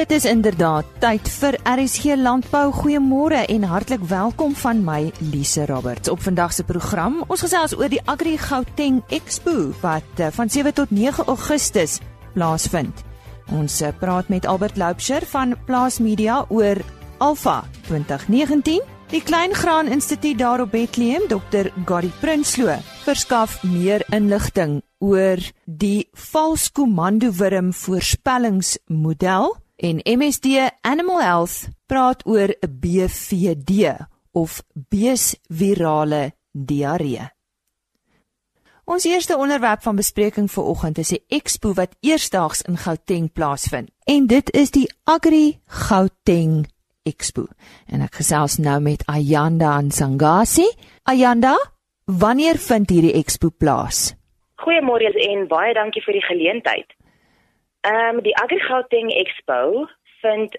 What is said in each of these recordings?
Dit is inderdaad tyd vir RSG Landbou. Goeiemôre en hartlik welkom van my Lise Roberts. Op vandag se program, ons gesels oor die Agri Gauteng Expo wat eh, van 7 tot 9 Augustus plaasvind. Ons eh, praat met Albert Loubser van Plaas Media oor Alpha 2019. Die Klein Graan Instituut daar op Bethlehem, Dr. Gary Prinsloo, verskaf meer inligting oor die vals komando wurm voorspellingsmodel en MSD Animal Health praat oor BVD of beesvirale diarree. Ons eerste onderwerp van bespreking vir oggend is 'n expo wat eersdaags in Gauteng plaasvind. En dit is die Agri Gauteng Expo. En ek gesels nou met Ayanda Ansangasi. Ayanda, wanneer vind hierdie expo plaas? Goeiemôre en baie dankie vir die geleentheid. Ehm um, die AgriGauteng Expo vind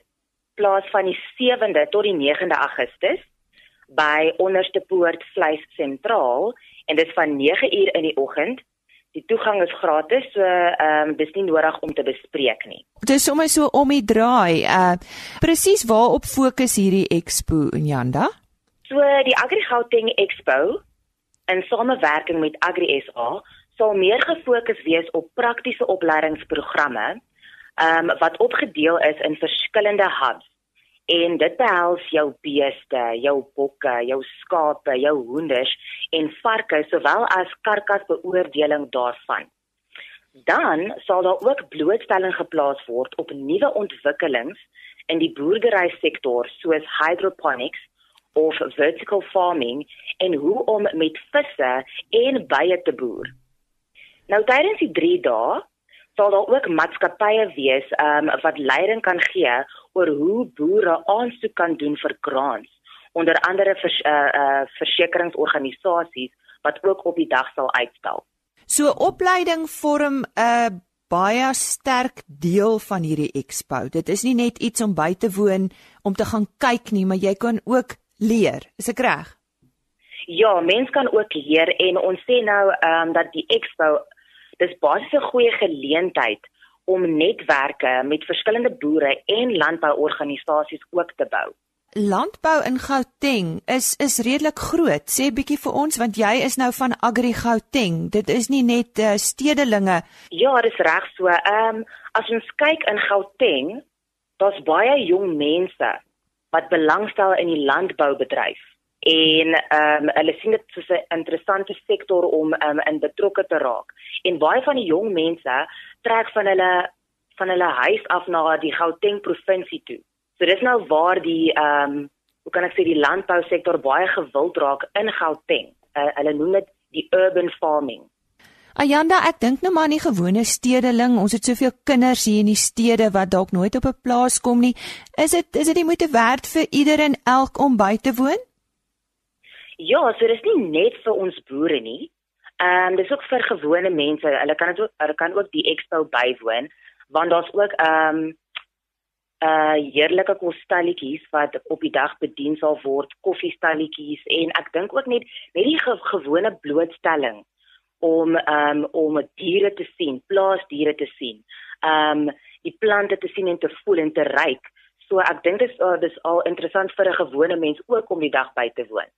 plaas van die 7de tot die 9de Augustus by Onderste Poort Vleis Sentraal en dit is van 9uur in die oggend. Die toegang is gratis, so ehm um, dis nie nodig om te bespreek nie. Dis sommer so om die draai. Uh presies waarop fokus hierdie expo in Janda? So die AgriGauteng Expo in samewerking met AgriSA sal meer gefokus wees op praktiese opleidingsprogramme ehm um, wat opgedeel is in verskillende hubs. En dit behels jou beeste, jou bokke, jou skape, jou hoenders en varke sowel as karkasbeoordeling daarvan. Dan sal daar ook blootstelling geplaas word op nuwe ontwikkelings in die boerderysektor soos hydroponics of vertical farming en hoe om met visse en bye te boer. Nou tydens die 3 dae sal daar ook maatskappye wees um, wat leiding kan gee oor hoe boere aansoek kan doen vir grants onder andere vers, uh, uh, versekeringsorganisasies wat ook op die dag sal uitstel. So opleiding vorm 'n uh, baie sterk deel van hierdie expo. Dit is nie net iets om by te woon om te gaan kyk nie, maar jy kan ook leer. Is ek reg? Ja, mens kan ook leer en ons sê nou ehm um, dat die expo dis basies 'n goeie geleentheid om netwerke met verskillende boere en landbouorganisasies ook te bou. Landbou in Gauteng is is redelik groot. Sê bietjie vir ons want jy is nou van Agri Gauteng. Dit is nie net uh, stedelinge. Ja, dis reg so. Ehm um, as ons kyk in Gauteng, daar's baie jong mense wat belangstel in die landboubedryf en ehm um, hulle sien dit soos 'n interessante sektor om um, in betrokke te raak. En baie van die jong mense trek van hulle van hulle huis af na die Gauteng provinsie toe. So dis nou waar die ehm um, hoe kan ek sê die landbousektor baie gewild raak in Gauteng. Uh, hulle noem dit die urban farming. Ayanda, ek dink nou maar aan die gewone stedeling. Ons het soveel kinders hier in die stede wat dalk nooit op 'n plaas kom nie. Is dit is dit nie moeite werd vir ieder en elk om by te woon? Ja, so dis nie net vir ons boere nie. Ehm um, dis ook vir gewone mense. Hulle kan dit ook hulle kan ook die expo bywoon want daar's ook ehm um, uh heerlike kosstalletjies wat op die dag bedien sal word, koffiestalletjies en ek dink ook net net die ge gewone blootstelling om um, om diere te sien, plaasdiere te sien. Um, die plante te sien en te voel en te ruik. So ek dink dis uh, dis al interessant vir 'n gewone mens ook om die dag by te woon.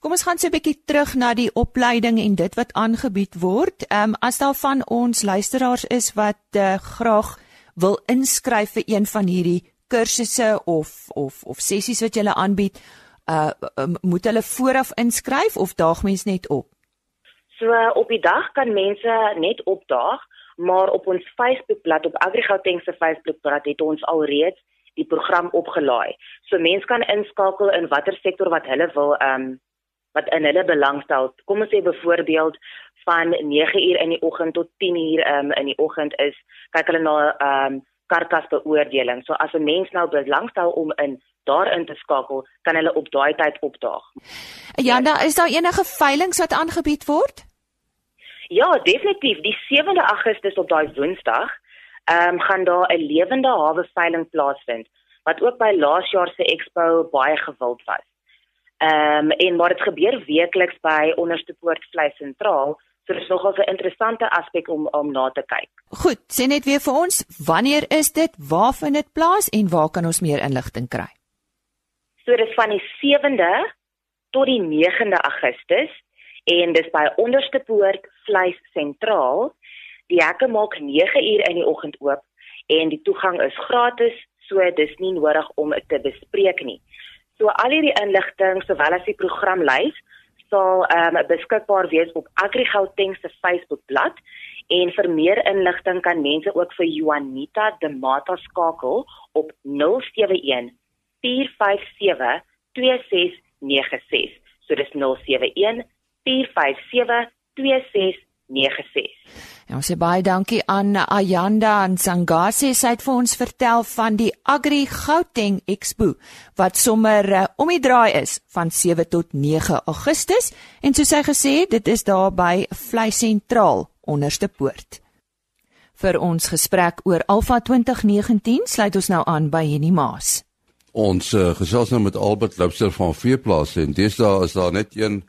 Kom ons gaan so 'n bietjie terug na die opleiding en dit wat aangebied word. Ehm um, as daar van ons luisteraars is wat uh, graag wil inskryf vir een van hierdie kursusse of of of sessies wat jy aanbied, uh moet hulle vooraf inskryf of daag mens net op? So op die dag kan mense net opdaag, maar op ons Facebookblad op AgriGauteng se Facebookblad het ons alreeds die program opgelaai. So mense kan inskakel in watter sektor wat hulle wil ehm um, wat in hulle belangstel. Kom ons sê byvoorbeeld van 9uur in die oggend tot 10uur um, in die oggend is kyk hulle na ehm um, karkasbeoordeling. So as 'n mens nou belangstel om in daarin te skakel, kan hulle op daai tyd opdaag. Ja, daar is daar enige veilinge wat aangebied word? Ja, definitief. Die 7de Augustus op daai Woensdag ehm um, gaan daar 'n lewende hawe veiling plaasvind wat ook by laas jaar se expo baie gewild was. Ehm um, en maar dit gebeur weekliks by Onderste Poort Vleis Sentraal, So dis nogal 'n interessante aspek om om na te kyk. Goed, sê net weer vir ons, wanneer is dit? Waar vind dit plaas en waar kan ons meer inligting kry? So dis van die 7de tot die 9de Augustus en dis by Onderste Poort Vleis Sentraal. Die hekke maak 9 uur in die oggend oop en die toegang is gratis, so dis nie nodig om dit te bespreek nie. So al hierdie inligting sowel as die programlys sal um, beskikbaar wees op AgriGauteng se Facebookblad en vir meer inligting kan mense ook vir Juanita de Mata skakel op 071 457 2696. So dis 071 457 2696. Ja, ons sê baie dankie aan Ayanda en Sangase. Sy het vir ons vertel van die Agri Gauteng Expo wat sommer uh, om die draai is van 7 tot 9 Augustus en soos sy gesê het, dit is daar by Vleis Sentraal onderste poort. Vir ons gesprek oor Alfa 2019 sluit ons nou aan by Henny Maas. Ons uh, gesels nou met Albert Loubser van Veeplaas en dis daar is daar net een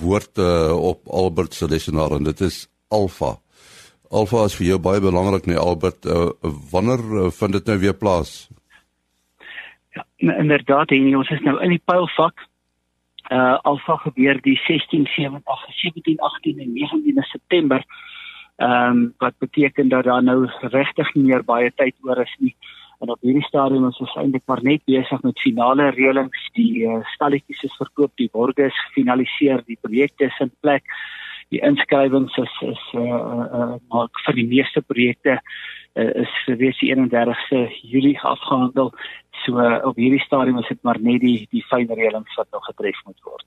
woord uh, op Albert se lesenaar en dit is Alfa. Alfa is vir jou baie belangrik nee Albert. Uh, wanneer uh, vind dit nou weer plaas? Ja, inderdaad, en ons is nou in die pylvak. Uh Alfa gebeur die 16, 17, 17, 18 en 19 September. Ehm um, wat beteken dat daar nou regtig nie meer baie tyd oor is nie. En op hierdie stadium is ons eintlik maar net besig met finale reëlings. Die uh, stalletjies is verkoop, die borge is gefinaliseer, die projekte is in plek die inskrywings is is uh, uh maar vir die meeste projekte uh, is reeds die 31ste Julie afgehandel. So uh, op hierdie stadium is dit maar net die die fyn reëlings wat nog getref moet word.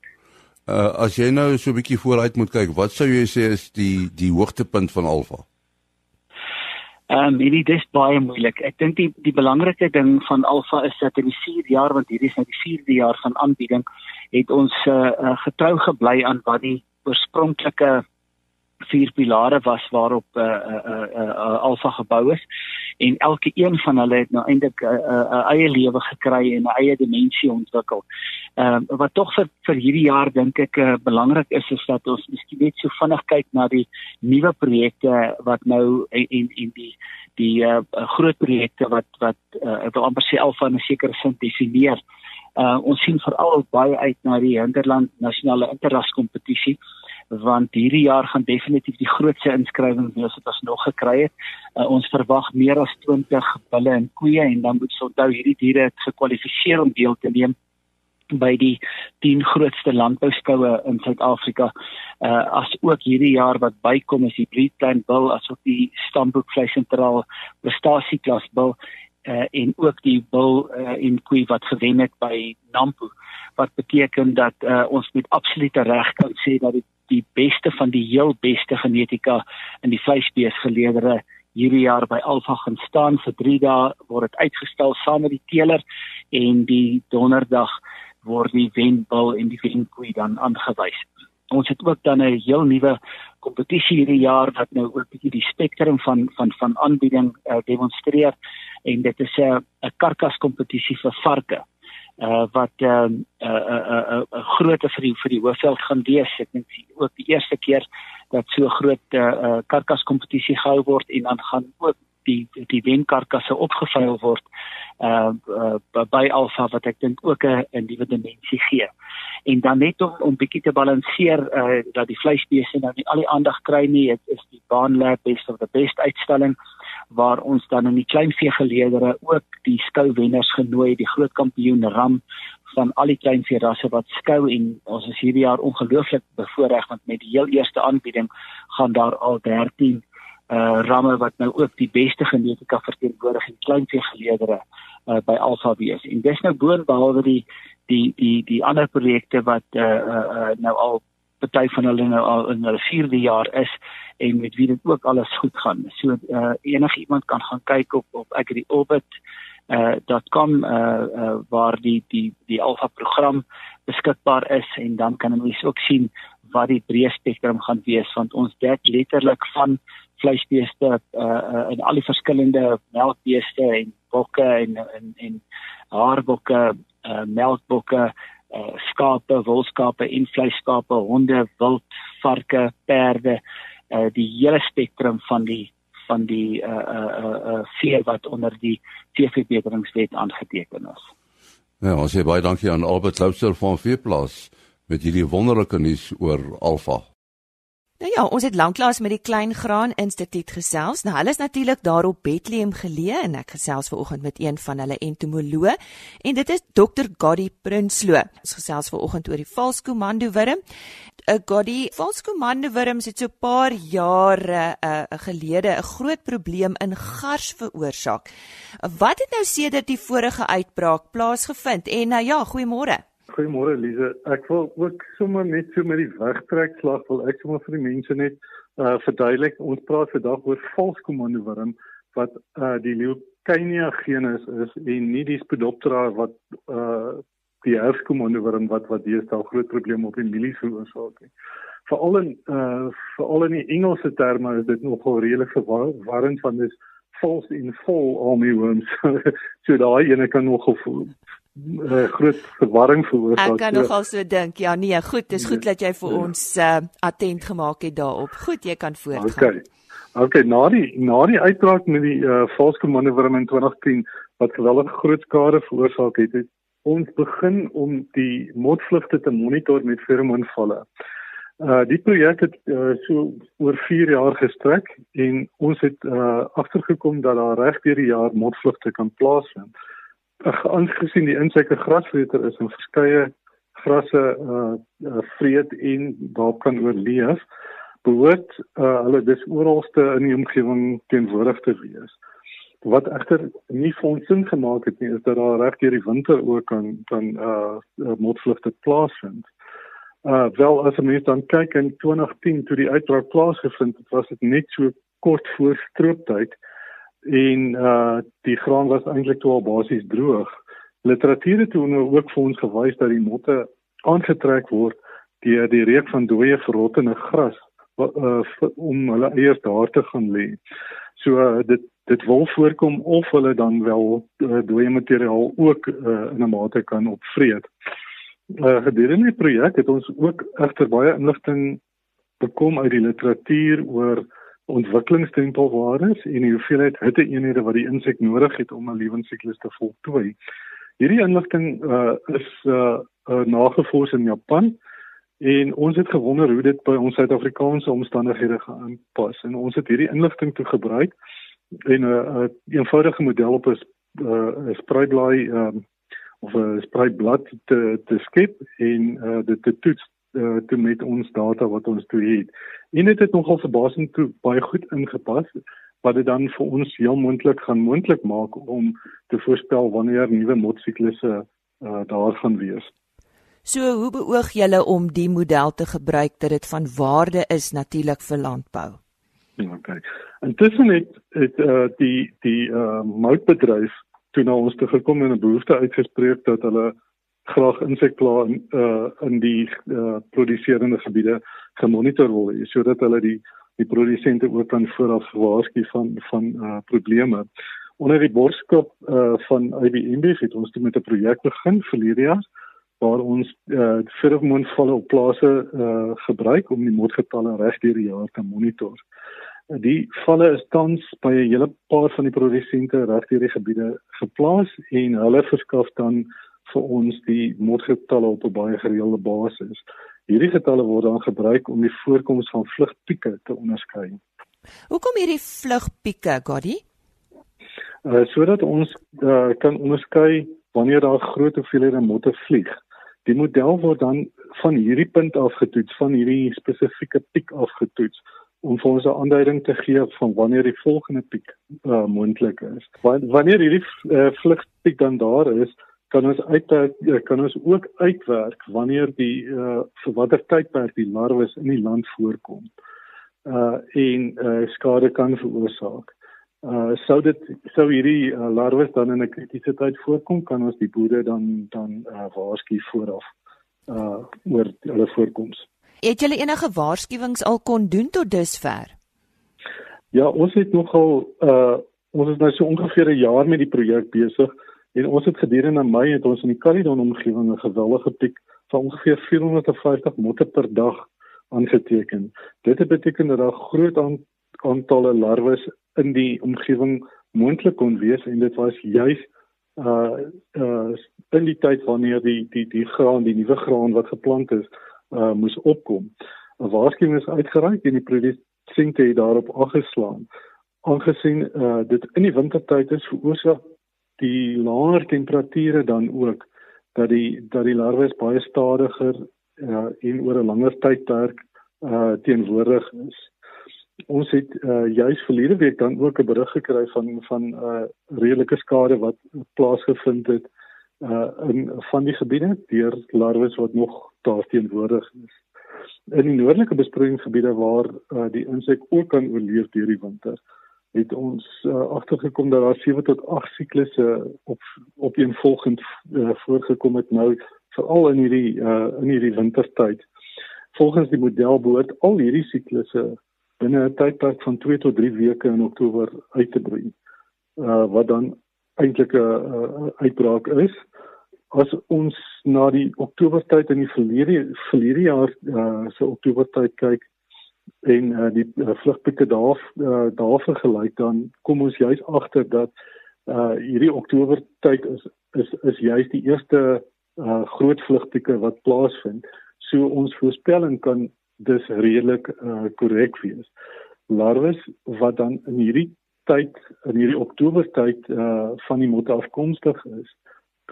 Uh as jy nou so 'n bietjie vooruit moet kyk, wat sou jy sê is die die hoogtepunt van Alfa? Ehm um, hierdie dis baie moeilik. Ek dink die die belangrike ding van Alfa is dat in die 4 jaar want hierdie is nou die 4de jaar van aanbieding, het ons uh, uh getrou gebly aan wat die oorspronklike vier pilare was waarop uh, uh, uh, uh, uh, alfa gebou is en elke een van hulle het nou eintlik 'n uh, uh, uh, eie lewe gekry en 'n eie dimensie ontwikkel. Ehm uh, wat tog vir vir hierdie jaar dink ek uh, belangrik is is dat ons miskien net so vinnig kyk na die nuwe projekte wat nou en en, en die die uh, groot projekte wat wat uh, ek wil amper sê alfa in 'n sekere sin definieer. Uh, ons sien veral baie uit na die Hinterland nasionale interras kompetisie want hierdie jaar gaan definitief die grootste inskrywings wees wat ons nog gekry het. Uh, ons verwag meer as 20 bulle en koeie en dan moet ons onthou hierdie diere het gekwalifiseer om deel te neem by die 10 grootste landbouskoue in Suid-Afrika. Uh as ook hierdie jaar wat bykom is die Breedplant Bull asook die Stamboek Vleis Sentraal Prestasieklas Bull uh en ook die bull uh, en koei wat gewen het by Nampo wat beteken dat uh, ons met absolute reg kan sê dat die die beste van die heel beste genetika in die vleisbeesgeleedere hierdie jaar by Alfa gaan staan. Vir 3 dae word dit uitgestel saam met die teeler en die donderdag word die wenbul en die wenkoei dan aangewys. Ons het ook dan 'n heel nuwe kompetisie hierdie jaar wat nou ook bietjie die spektrum van van van aanbieding uh, demonstreer. En dit is 'n 'n karkas kompetisie vir varke uh wat ehm um, 'n uh, 'n uh, 'n uh, uh, groot vir die vir die hoofveld gaan wees. Ek dink ook die eerste keer dat so 'n groot uh, uh karkas kompetisie gehou word en dan gaan ook die die wenkarkasse opgevuil word uh, uh by Alfa wat ek dink ook 'n 'n nuwe dimensie gee. En dan net om om bietjie te balanseer uh dat die vleisbeeste nou nie al die aandag kry nie, dit is die Baanlab Best of the Best uitstalling waar ons dan in die kleinveegeleedere ook die skouwenners genooi, die groot kampioen ram van al die kleinveerasse wat skou en ons is hierdie jaar ongelooflik bevoorreg want met die heel eerste aanbieding gaan daar al 13 uh ramme wat nou ook die beste genetika verteenwoordig in kleinveegeleedere uh by Alfa wees. En dis nou boonbehalwe die die die die ander projekte wat uh, uh nou al party van hulle nou al in hulle 4de jaar is en met wie dit ook alles goed gaan. So uh, enige iemand kan gaan kyk op op agriorbit uh .com uh, uh waar die die die alfa program beskikbaar is en dan kan ons ook sien wat die breë spektrum gaan wees want ons dek letterlik van vleisbeeste uh in al die verskillende melkbeeste en bokke en en en haarbokke uh melkbokke uh skape, wolskape en vleisskape, honde, wild, varke, perde uh die hele spektrum van die van die uh uh uh, veer wat onder die veeverbeteringswet aangeteken is. Ja, ons sê baie dankie aan Albert Loubser van Veeplaas met hierdie wonderlike nuus oor Alfa. Nou ja, ons het lanklaas met die Klein Graan Instituut gesels. Nou hulle is natuurlik daar op Bethlehem geleë en ek gesels ver oggend met een van hulle entomoloë en dit is Dr. Gadi Prinsloo. Ons gesels ver oggend oor die valskomando wurm. 'n uh, Gadi valskomando wurm het so 'n paar jare uh, gelede 'n groot probleem in gars veroorsaak. Wat het nou sedert die vorige uitbraak plaasgevind? En nou ja, goeiemôre. Goeiemôre Lize. Ek wil ook sommer net so met die wegtrekslag wil ek sommer vir die mense net uh verduidelik. Ons praat vandag oor valskomando wurm wat uh die leukemia genus is en nie die Spodoptera wat uh die herfskomando wurm wat wat deesdae groot probleme op die mielies veroorsaak nie. Veral in uh veral in die Engelse terme is dit nogal redelik verwarrend van dis false in full army worms. so daai ene kan nogal uh, groot verwarring veroorsaak. Ek kan nogal so dink. Ja, nee, goed, dis goed dat jy vir ja. ons uh, attent gemaak het daarop. Goed, jy kan voortgaan. Okay. Okay, na die na die uitbraak met die uh, valskomando wurm in 2010 wat geweldige groot skade veroorsaak het, het ons begin om die motvlugte te monitor met feromoonvalle. Uh die projek het uh, so oor 4 jaar gestrek en ons het uh agtergekom dat daar reg deur die jaar motvlugte kan plaasvind aangesien die insekte grasvreter is en verskeie grasse uh, uh vreet en daarop kan oorleef behoort uh, hulle dis oralste in die omgewing teenwoordig te wees. Wat egter nie fondsin gemaak het nie is dat daar reg deur die winter ook kan kan uh, uh motvlugte plaasvind. Uh wel as 'n mens dan kyk in 2010 toe die uitbraak plaasgevind het was dit net so kort voor strooptyd en uh die graan was eintlik toe al basies droog. Literatuur het toe nou ook vir ons gewys dat die motte aangetrek word deur die reuk van dooie verrottende gras uh, om hulle eiers daar te gaan lê. So uh, dit dit wil voorkom of hulle dan wel uh, dooie materiaal ook uh, in 'n mate kan opvreet. Uh, gedurende die projek het ons ook egter baie inligting bekom uit die literatuur oor ontwikkelingstempelwaardes en die hoeveelheid hitteeenhede wat die insek nodig het om 'n lewensiklus te voltooi. Hierdie inligting uh, is uh, uh, nagevors in Japan en ons het gewonder hoe dit by ons Suid-Afrikaanse omstandighede gepas en ons het hierdie inligting toe gebruik en 'n uh, uh, eenvoudige model op 'n uh, spruitblaai um, of 'n spruitblad te te skep en uh, dit te toets uh, te met ons data wat ons toe het. En dit het nogal verbasend toe baie goed ingepas wat dit dan vir ons heel moontlik gaan moontlik maak om te voorspel wanneer nuwe motsiklusse uh, daar gaan wees. So hoe beoog julle om die model te gebruik dat dit van waarde is natuurlik vir landbou? Ja, okay. Intussen het het uh, die die uh, moutbedryf toe na ons toe gekom en 'n behoefte uitgespreek dat hulle graag insekpla in uh, in die uh, produserende gebiede gemonitor word sodat hulle die die produsente ook kan vooraf waarsku van van uh, probleme. Onder die borskop uh, van IBM het ons toe met 'n projek begin verlede jaar waar ons uh, feromoonvalle op plase uh, gebruik om die motgetalle reg deur die jaar te monitor. Die valle is tans by 'n hele paar van die produsente reg deur die gebiede geplaas en hulle verskaf dan vir ons die motgetalle op 'n baie gereelde basis. Hierdie getalle word dan gebruik om die voorkoms van vlugpieke te onderskei. Hoekom hierdie vlugpieke, Gadi? Uh sodat ons uh, kan onderskei wanneer daar groot hoeveelhede motte vlieg. Die model word dan van hierdie punt af getoets, van hierdie spesifieke piek af getoets om vir ons 'n aanduiding te gee van wanneer die volgende piek uh, moontlik is. Wanneer hierdie uh, vlugpiek dan daar is, kan ons uit eh, kan ons ook uitwerk wanneer die uh vir watter tydperk die larwes in die land voorkom. Uh en uh skade kan veroorsaak. Uh sou dit sou hierdie uh, larwes dan in 'n kritiese tyd voorkom, kan ons die boere dan dan uh waarsku vooraf uh oor hulle voorkoms. Het julle enige waarskuwings al kon doen tot dusver? Ja, ons het nogal uh ons is nou so ongeveer 'n jaar met die projek besig. En ons het gedurende Mei het ons in die Caledon omgewing 'n geweldige piek van ongeveer 450 motte per dag aangeteken. Dit beteken dat daar groot aantalle larwes in die omgewing moontlik kon wees en dit was juis uh uh in die tyd wanneer die die die graan, die nuwe graan wat geplant is, uh moes opkom. 'n Waarskuwing is uitgereik en die produsente het daarop aangeslaan. Aangesien uh dit in die wintertyd is veroorsaak die laer temperature dan ook dat die dat die larwes baie stadiger uh en oor 'n langer tydperk uh teenwoordig is ons het uh, juis verlede week dan ook 'n berig gekry van van 'n uh, redelike skade wat plaasgevind het uh in van die gebiede deur larwes wat nog daar teenwoordig is. In die noordelike besproeiingsgebiede waar uh, die insek ook kan oorleef deur die winter, het ons uh, agtergekom dat daar 7 tot 8 siklusse op op een volgend uh, voorgekom het nou veral in hierdie uh in hierdie wintertyd. Volgens die model behoort al hierdie siklusse binne 'n tydperk van 2 tot 3 weke in Oktober uit te breek. Uh wat dan eintlik 'n uh, uitbraak is. As ons na die Oktobertyd in die verlede verlede jaar uh se Oktobertyd kyk en uh, die uh, vlugpieke daar uh, daar vergelyk dan kom ons juis agter dat uh hierdie Oktobertyd is is is juis die eerste uh groot vlugpieke wat plaasvind. So ons voorspelling kan dis redelik korrek uh, wees. Larwes wat dan in hierdie tyd in hierdie Oktober tyd uh van die motte afkomstig is,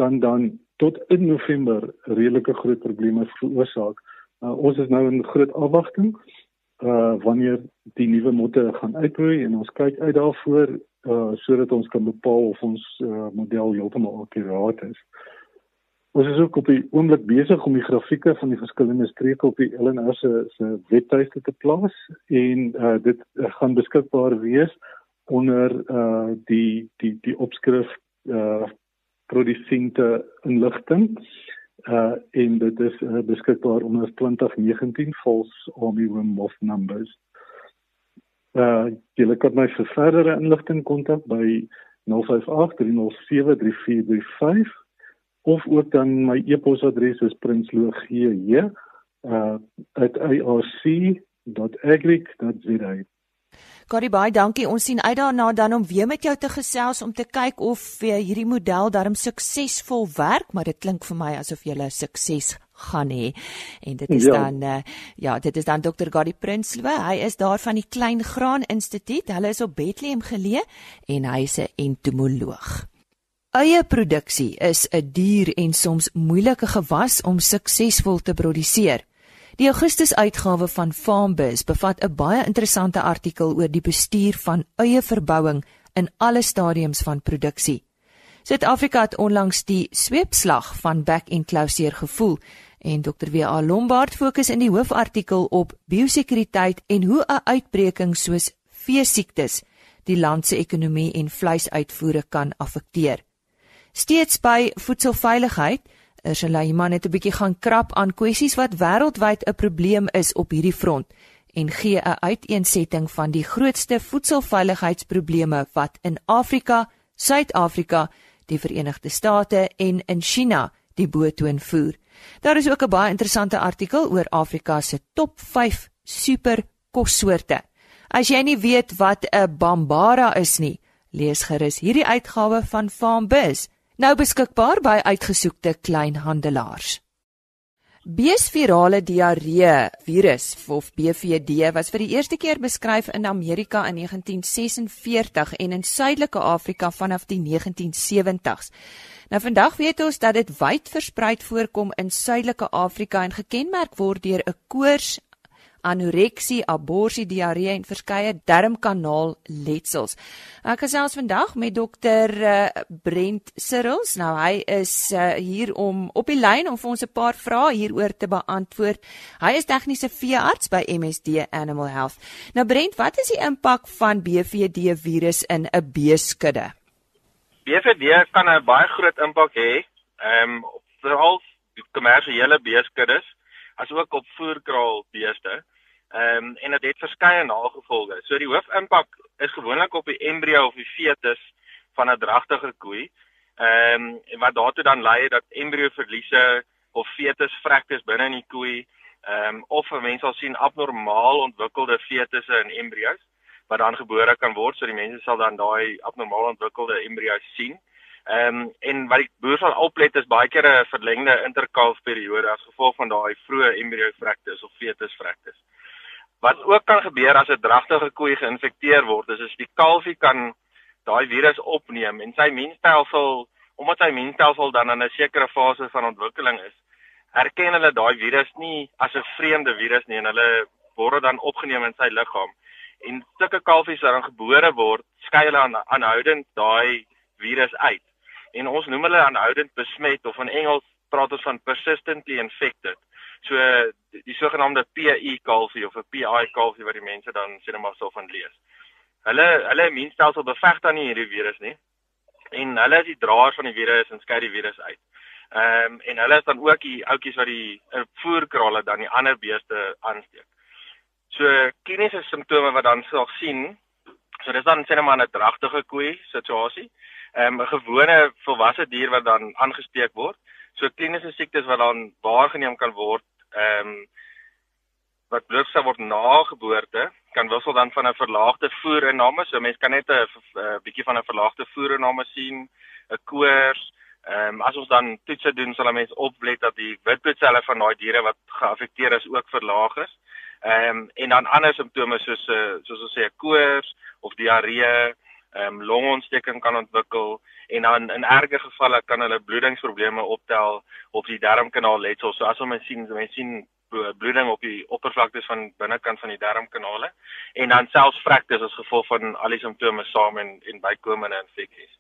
kan dan tot in November redelike groot probleme veroorsaak. Uh, ons is nou in groot afwagting uh wanneer die nuwe motte gaan uitbroei en ons kyk uit daarvoor uh sodat ons kan bepaal of ons uh, model heeltemal akkuraat is. Ons is ook op die oomblik besig om die grafieke van die verskillende streke op die LNR se se webtuiste te plaas en uh, dit uh, gaan beskikbaar wees onder uh, die die die opskrif uh, produsente inligting uh, en dit is uh, beskikbaar onder 2019 false armyworm moth numbers. Uh, jy kan my vir verdere inligting kontak by 058 307 3435 of ook dan my e-posadres is prinslooggj uh @irc.agric.za. Gary baie dankie. Ons sien uit daarna dan om weer met jou te gesels om te kyk of hierdie model darm suksesvol werk, maar dit klink vir my asof jy 'n sukses gaan hê. En dit is ja. dan uh, ja, dit is dan Dr. Gary Prinsloo. Hy is daar van die Klein Graan Instituut. Hulle is op Bethlehem geleë en hy is 'n entomoloog. Eieproduksie is 'n duur en soms moeilike gewas om suksesvol te produseer. Die Augustus-uitgawe van Farmbiz bevat 'n baie interessante artikel oor die bestuur van eieverbouing in alle stadiums van produksie. Suid-Afrika het onlangs die sweepslag van back and closure gevoel en Dr. W.A. Lombard fokus in die hoofartikel op biosekuriteit en hoe 'n uitbreking soos veesiektes die land se ekonomie en vleisuitvoere kan affekteer. Steeds by voedselveiligheid, Ursula Iman het 'n bietjie gaan krap aan kwessies wat wêreldwyd 'n probleem is op hierdie front en gee 'n uiteensetting van die grootste voedselveiligheidsprobleme wat in Afrika, Suid-Afrika, die Verenigde State en in China die boetoon voer. Daar is ook 'n baie interessante artikel oor Afrika se top 5 super kossoorte. As jy nie weet wat 'n bambara is nie, lees gerus hierdie uitgawe van Farmbiz nou beskikbaar by uitgesoekte kleinhandelaars. Beesvirale diarree virus of BVD was vir die eerste keer beskryf in Amerika in 1946 en in Suidelike Afrika vanaf die 1970s. Nou vandag weet ons dat dit wyd versprei voorkom in Suidelike Afrika en gekenmerk word deur 'n koors, anoreksie, aborsie, diarree en verskeie darmkanaal letsels. Ek gesels vandag met dokter uh, Brent Sirrels. Nou hy is uh, hier om op die lyn om vir ons 'n paar vrae hieroor te beantwoord. Hy is tegniese veearts by MSD Animal Health. Nou Brent, wat is die impak van BVD virus in 'n beeskudde? BVD kan 'n baie groot impak hê, ehm um, veral kommersiële beeskuddes asook op voerkraal beeste. Ehm um, en dit het verskeie nagevolge. So die hoofimpak is gewoonlik op die embrio of die fetus van 'n dragtige koei. Ehm um, wat daartoe dan lei dat embrio verliese of fetus vrektes binne in die koei Ehm um, of 'n mens sal sien abnormaal ontwikkelde fetusse en embrio's wat dan gebore kan word, so die mense sal dan daai abnormaal ontwikkelde embrio's sien. Ehm um, en wat die boer sal oplet is baie keer 'n verlengde interkalfperiode as gevolg van daai vroeë embryo fraktus of fetus fraktus. Wat ook kan gebeur as 'n dragtige koei geïnfekteer word, is as die kalfie kan daai virus opneem en sy immuunstelsel omdat sy immuunstelsel dan in 'n sekere fase van ontwikkeling is, erken hulle daai virus nie as 'n vreemde virus nie en hulle word dan opgeneem in sy liggaam. En sulke kalfies wat dan gebore word, skei hulle aan aanhoudend daai virus uit. En ons noem hulle aanhoudend besmet of in Engels praat ons van persistently infected. So die, sogenaamde PI kalfie of 'n PI kalfie wat die mense dan sê net maar so van lees. Hulle hulle immuunstelsel beveg dan nie hierdie virus nie en hulle is die draers van die virus en skei die virus uit. Ehm um, en hulle is dan ook die ouetjies wat die uh, voerkrale dan die ander beeste aansteek. So kliniese simptome wat dan sal sien, so dis dan sê net maar 'n dragtige koei situasie. Ehm um, 'n gewone volwasse dier wat dan aangesteek word. So kliniese siektes wat dan waargeneem kan word, ehm um, wat blootstel word na geboorte kan wissel dan van 'n verlaagde voerinname. So mense kan net 'n bietjie van 'n verlaagde voerinname sien, 'n koors. Ehm um, as ons dan toetse doen, sal 'n mens oplet dat die witbloedselle van daai diere wat geaffekteer is ook verlaag is. Ehm um, en dan ander simptome soos uh, soos ons sê 'n koors of diarree, ehm um, longontsteking kan ontwikkel en dan in erge gevalle kan hulle bloedingsprobleme optel op die darmkanaal letsel. So as ons sien, mense sien bloeding op die oppervlaktes van binnekant van die darmkanale en dan selfs fraktus as gevolg van al die simptome saam en en bykomende infeksies.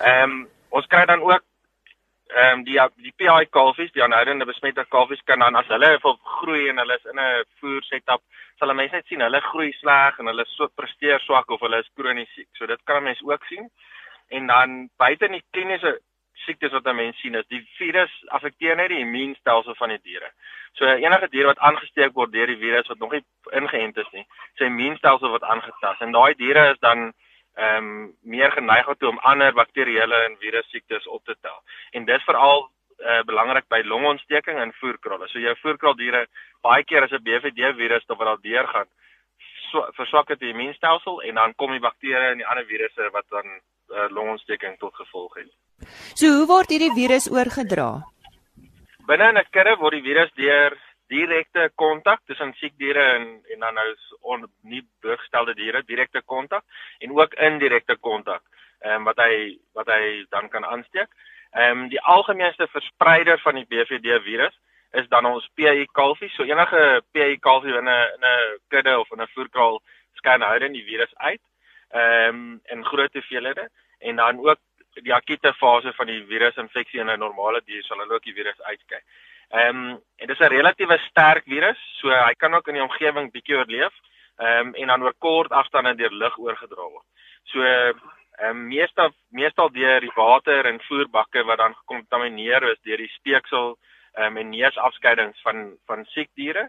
Ehm um, ons kry dan ook ehm um, die die PI kalfies, die aanhoudende besmette kalfies kan dan as hulle groei en hulle is in 'n voer setup, sal 'n mens net sien hulle groei sleg en hulle so presteer swak of hulle is kronies siek. So dit kan 'n mens ook sien. En dan buite in die kliniese siektes wat 'n mens sien is die virus affekteer net die immuunstelsel van die diere. So enige dier wat aangesteek word deur die virus wat nog nie ingeënt is nie, sy immuunstelsel word aangetast en daai diere is dan ehm um, meer geneig om ander bakterieële en virus siektes op te tel. En dis veral uh, belangrik by longontsteking en voerkralle. So jou voerkraaldiere baie keer as 'n BVD virus tot wat daar deurgaan, so, verswak dit die immuunstelsel en dan kom die bakterieë en die ander virusse wat dan uh, longontsteking tot gevolg het. So hoe word hierdie virus oorgedra? Binne in 'n kudde word die virus deur direkte kontak tussen siek diere en en dan nou on, nie booggestelde diere direkte kontak en ook indirekte kontak ehm um, wat hy wat hy dan kan aansteek. Ehm um, die algemeenste verspreider van die BVD virus is dan ons PI kalfie. So enige PI kalfie in 'n in 'n kudde of in 'n voerkraal skyn hou dan die virus uit. Ehm um, in groot hoeveelhede en dan ook die akute fase van die virusinfeksie in 'n normale dier sal hulle ook die virus uitskei. Ehm um, dit is 'n relatiewe sterk virus, so hy kan ook in die omgewing bietjie oorleef. Ehm um, en dan oor kort afstande deur lug oorgedra word. So ehm um, meestal meestal deur die water en voerbakke wat dan gekontamineer is deur die speeksel ehm um, en neusafskeidings van van siek diere,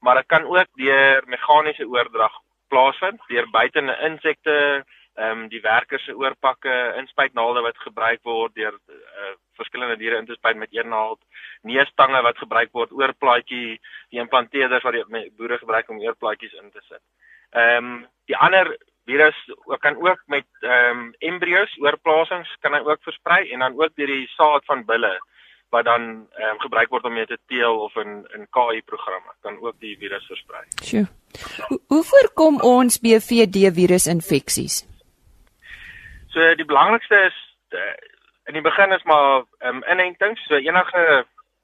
maar dit kan ook deur meganiese oordrag plaasvind deur buitende insekte ehm um, die werkers se oorpakke, inspuitnaalde wat gebruik word deur uh, verskillende diere in te spuit met een naald, neustange wat gebruik word, oorplaatjie, die implanteerders wat die boere gebruik om oorplaatjies in te sit. Ehm um, die ander virus kan ook met ehm um, embrio's oorplasings kan hy ook versprei en dan ook deur die saad van bulle wat dan ehm um, gebruik word om mee te teel of in in KI programme kan ook die virus versprei. Sjoe. Hoe voorkom ons BVD virusinfeksies? So die belangrikste is uh, in die begin is maar um, inentings. So enige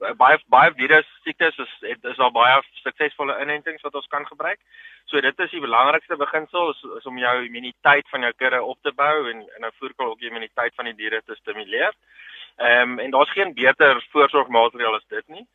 uh, baie baie virus siektes is het, is al baie suksesvolle inentings wat ons kan gebruik. So dit is die belangrikste beginsel is, is om jou immuniteit van jou kudde op te bou en in 'n voerkraal ook die immuniteit van die diere te stimuleer. Ehm um, en daar's geen beter voorsorgmaatreël as dit nie.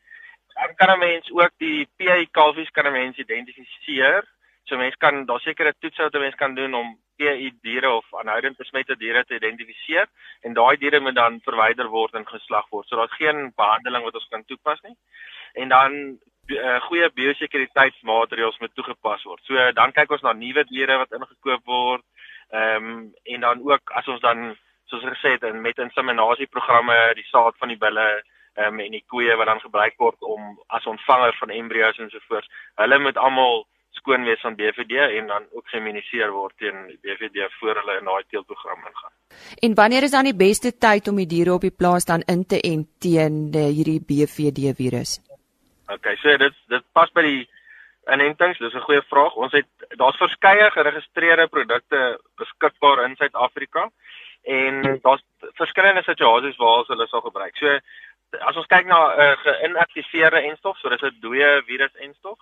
Dan kan 'n mens ook die PI kalfies kan 'n mens identifiseer. So mense kan daar sekere toetse wat 'n mens kan doen om PI diere of aanhoudend besmette diere te identifiseer en daai diere moet dan verwyder word en geslag word. So daar's geen behandeling wat ons kan toepas nie. En dan uh, goeie biosekuriteitsmaatreëls moet toegepas word. So dan kyk ons na nuwe diere wat ingekoop word. Ehm um, en dan ook as ons dan soos gesê het met inseminasieprogramme die saad van die bulle ehm um, en die koeie wat dan gebruik word om as ontvanger van embrio's en so voort. Hulle moet almal skoon wees van BVD en dan ook geïmmuniseer word teen BVD voor hulle in daai teelprogram ingaan. En wanneer is dan die beste tyd om die diere op die plaas dan in te ent teen uh, hierdie BVD virus? Okay, so dit dit pas by die inentings. Dis 'n goeie vraag. Ons het daar's verskeie geregistreerde produkte beskikbaar in Suid-Afrika en daar's verskillende situasies waar ons hulle sal gebruik. So as ons kyk na 'n uh, geïnaktiveerde enstof, so dis 'n dooie virus enstof.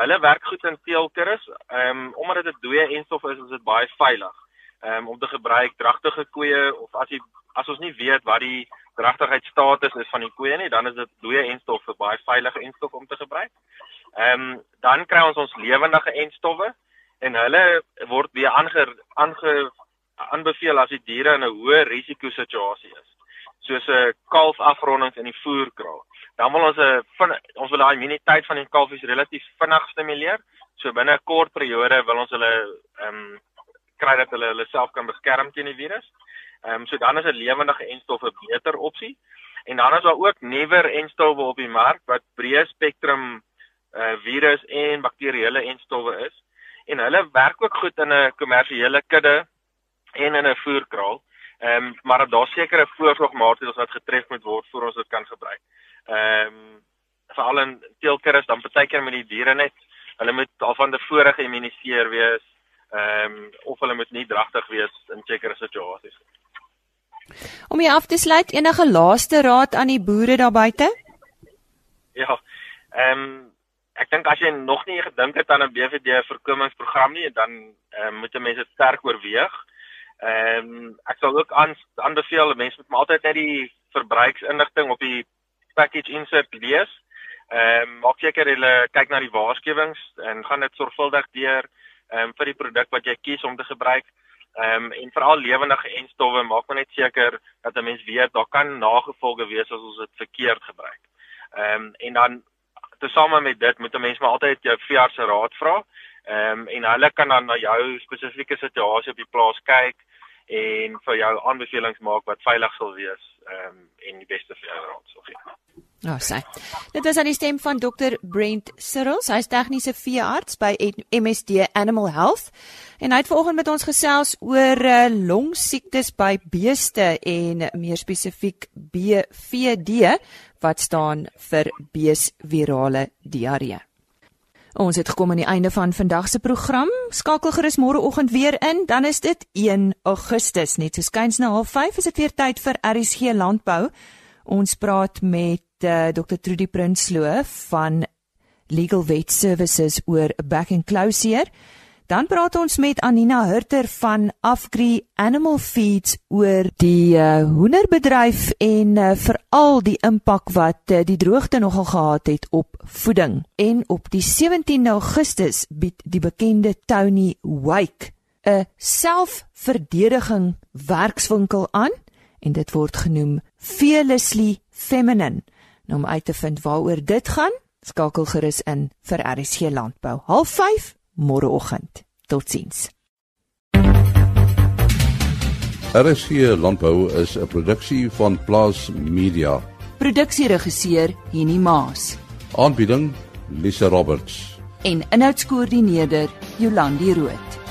Hulle werk goed in teelkuddes. Ehm um, omdat dit 'n dooie enstof is, is dit baie veilig. Ehm um, om te gebruik dragtige koeie of as jy as ons nie weet wat die dragtigheidsstatus is van die koeie nie, dan is dit dooie enstof 'n baie veilige enstof om te gebruik. Ehm um, dan kry ons ons lewendige enstowwe en hulle word weer aange aange aanbeveel as die diere in 'n hoë risiko situasie is soos 'n kalf afrondings in die voerkraal. Dan wil ons 'n ons wil daai immuniteit van die kalfies relatief vinnig stimuleer. So binne 'n kort periode wil ons hulle ehm um, kry dat hulle hulle self kan beskerm teen die virus. Ehm um, so dan is 'n lewendige enstof 'n beter opsie. En dan is daar ook nuwer enstowwe op die mark wat breë spektrum uh virus en bakterieële enstowwe is. En hulle werk ook goed in 'n kommersiële kudde en in 'n voerkraal. Ehm um, maar daar sekere voorsorgmaatreëls wat getref moet word voor ons dit kan gebruik. Ehm um, veral in teelkuddes dan partykeer met die diere net hulle moet al van tevore geïmmuniseer wees. Ehm um, of hulle moet nie dragtig wees in sekere situasies. Om jy af te sluit enige laaste raad aan die boere daar buite? Ja. Ehm um, ek dink as jy nog nie gedink het aan 'n BVD voorkomingsprogram nie, dan um, moet 'n mens dit sterk oorweeg. Ehm um, ek sal ook aan aanbeveel mense moet altyd net die verbruiksinligting op die package insert lees. Ehm um, maak seker hulle kyk na die waarskuwings en gaan dit sorgvuldig deur ehm um, vir die produk wat jy kies om te gebruik. Ehm um, en veral lewendige enstowwe maak maar net seker dat 'n mens weet daar kan nagevolge wees as ons dit verkeerd gebruik. Ehm um, en dan tesame met dit moet 'n mens maar altyd jou veearts se raad vra. Ehm um, en hulle kan dan na jou spesifieke situasie op die plaas kyk en vir jou aanbevelings maak wat veilig sal wees ehm um, en die beste vir jou raad sal gee. Nou sê. Dit is aan die stem van Dr Brent Sirrels. Hy's tegniese veearts by MSD Animal Health en hy het vanoggend met ons gesels oor uh, longsiektes by beeste en meer spesifiek BVD wat staan vir beesvirale diarree. Ons het gekom aan die einde van vandag se program. Skakel gerus môreoggend weer in, dan is dit 1 Augustus, net so skuins na 05:30 is dit weer tyd vir RSG Landbou. Ons praat met uh, eh, Dr Trudy Prinsloo van Legal Vet Services oor back and closure. Dan praat ons met Anina Hurter van Afgri Animal Feeds oor die uh, hoenderbedryf en uh, veral die impak wat uh, die droogte nogal gehad het op voeding. En op die 17 Augustus bied die bekende Tony Wake 'n selfverdediging werkswinkel aan en dit word genoem Fearlessly Feminine. Nou om uit te vind waaroor dit gaan, skakel gerus in vir RSG Landbou. 05:30 môreoggend. Totsiens. RSG Landbou is 'n produksie van Plaas Media. Produksieregisseur Henny Maas. Aanbieding Lisa Roberts. En inhoudskoördineerder Jolandi Root.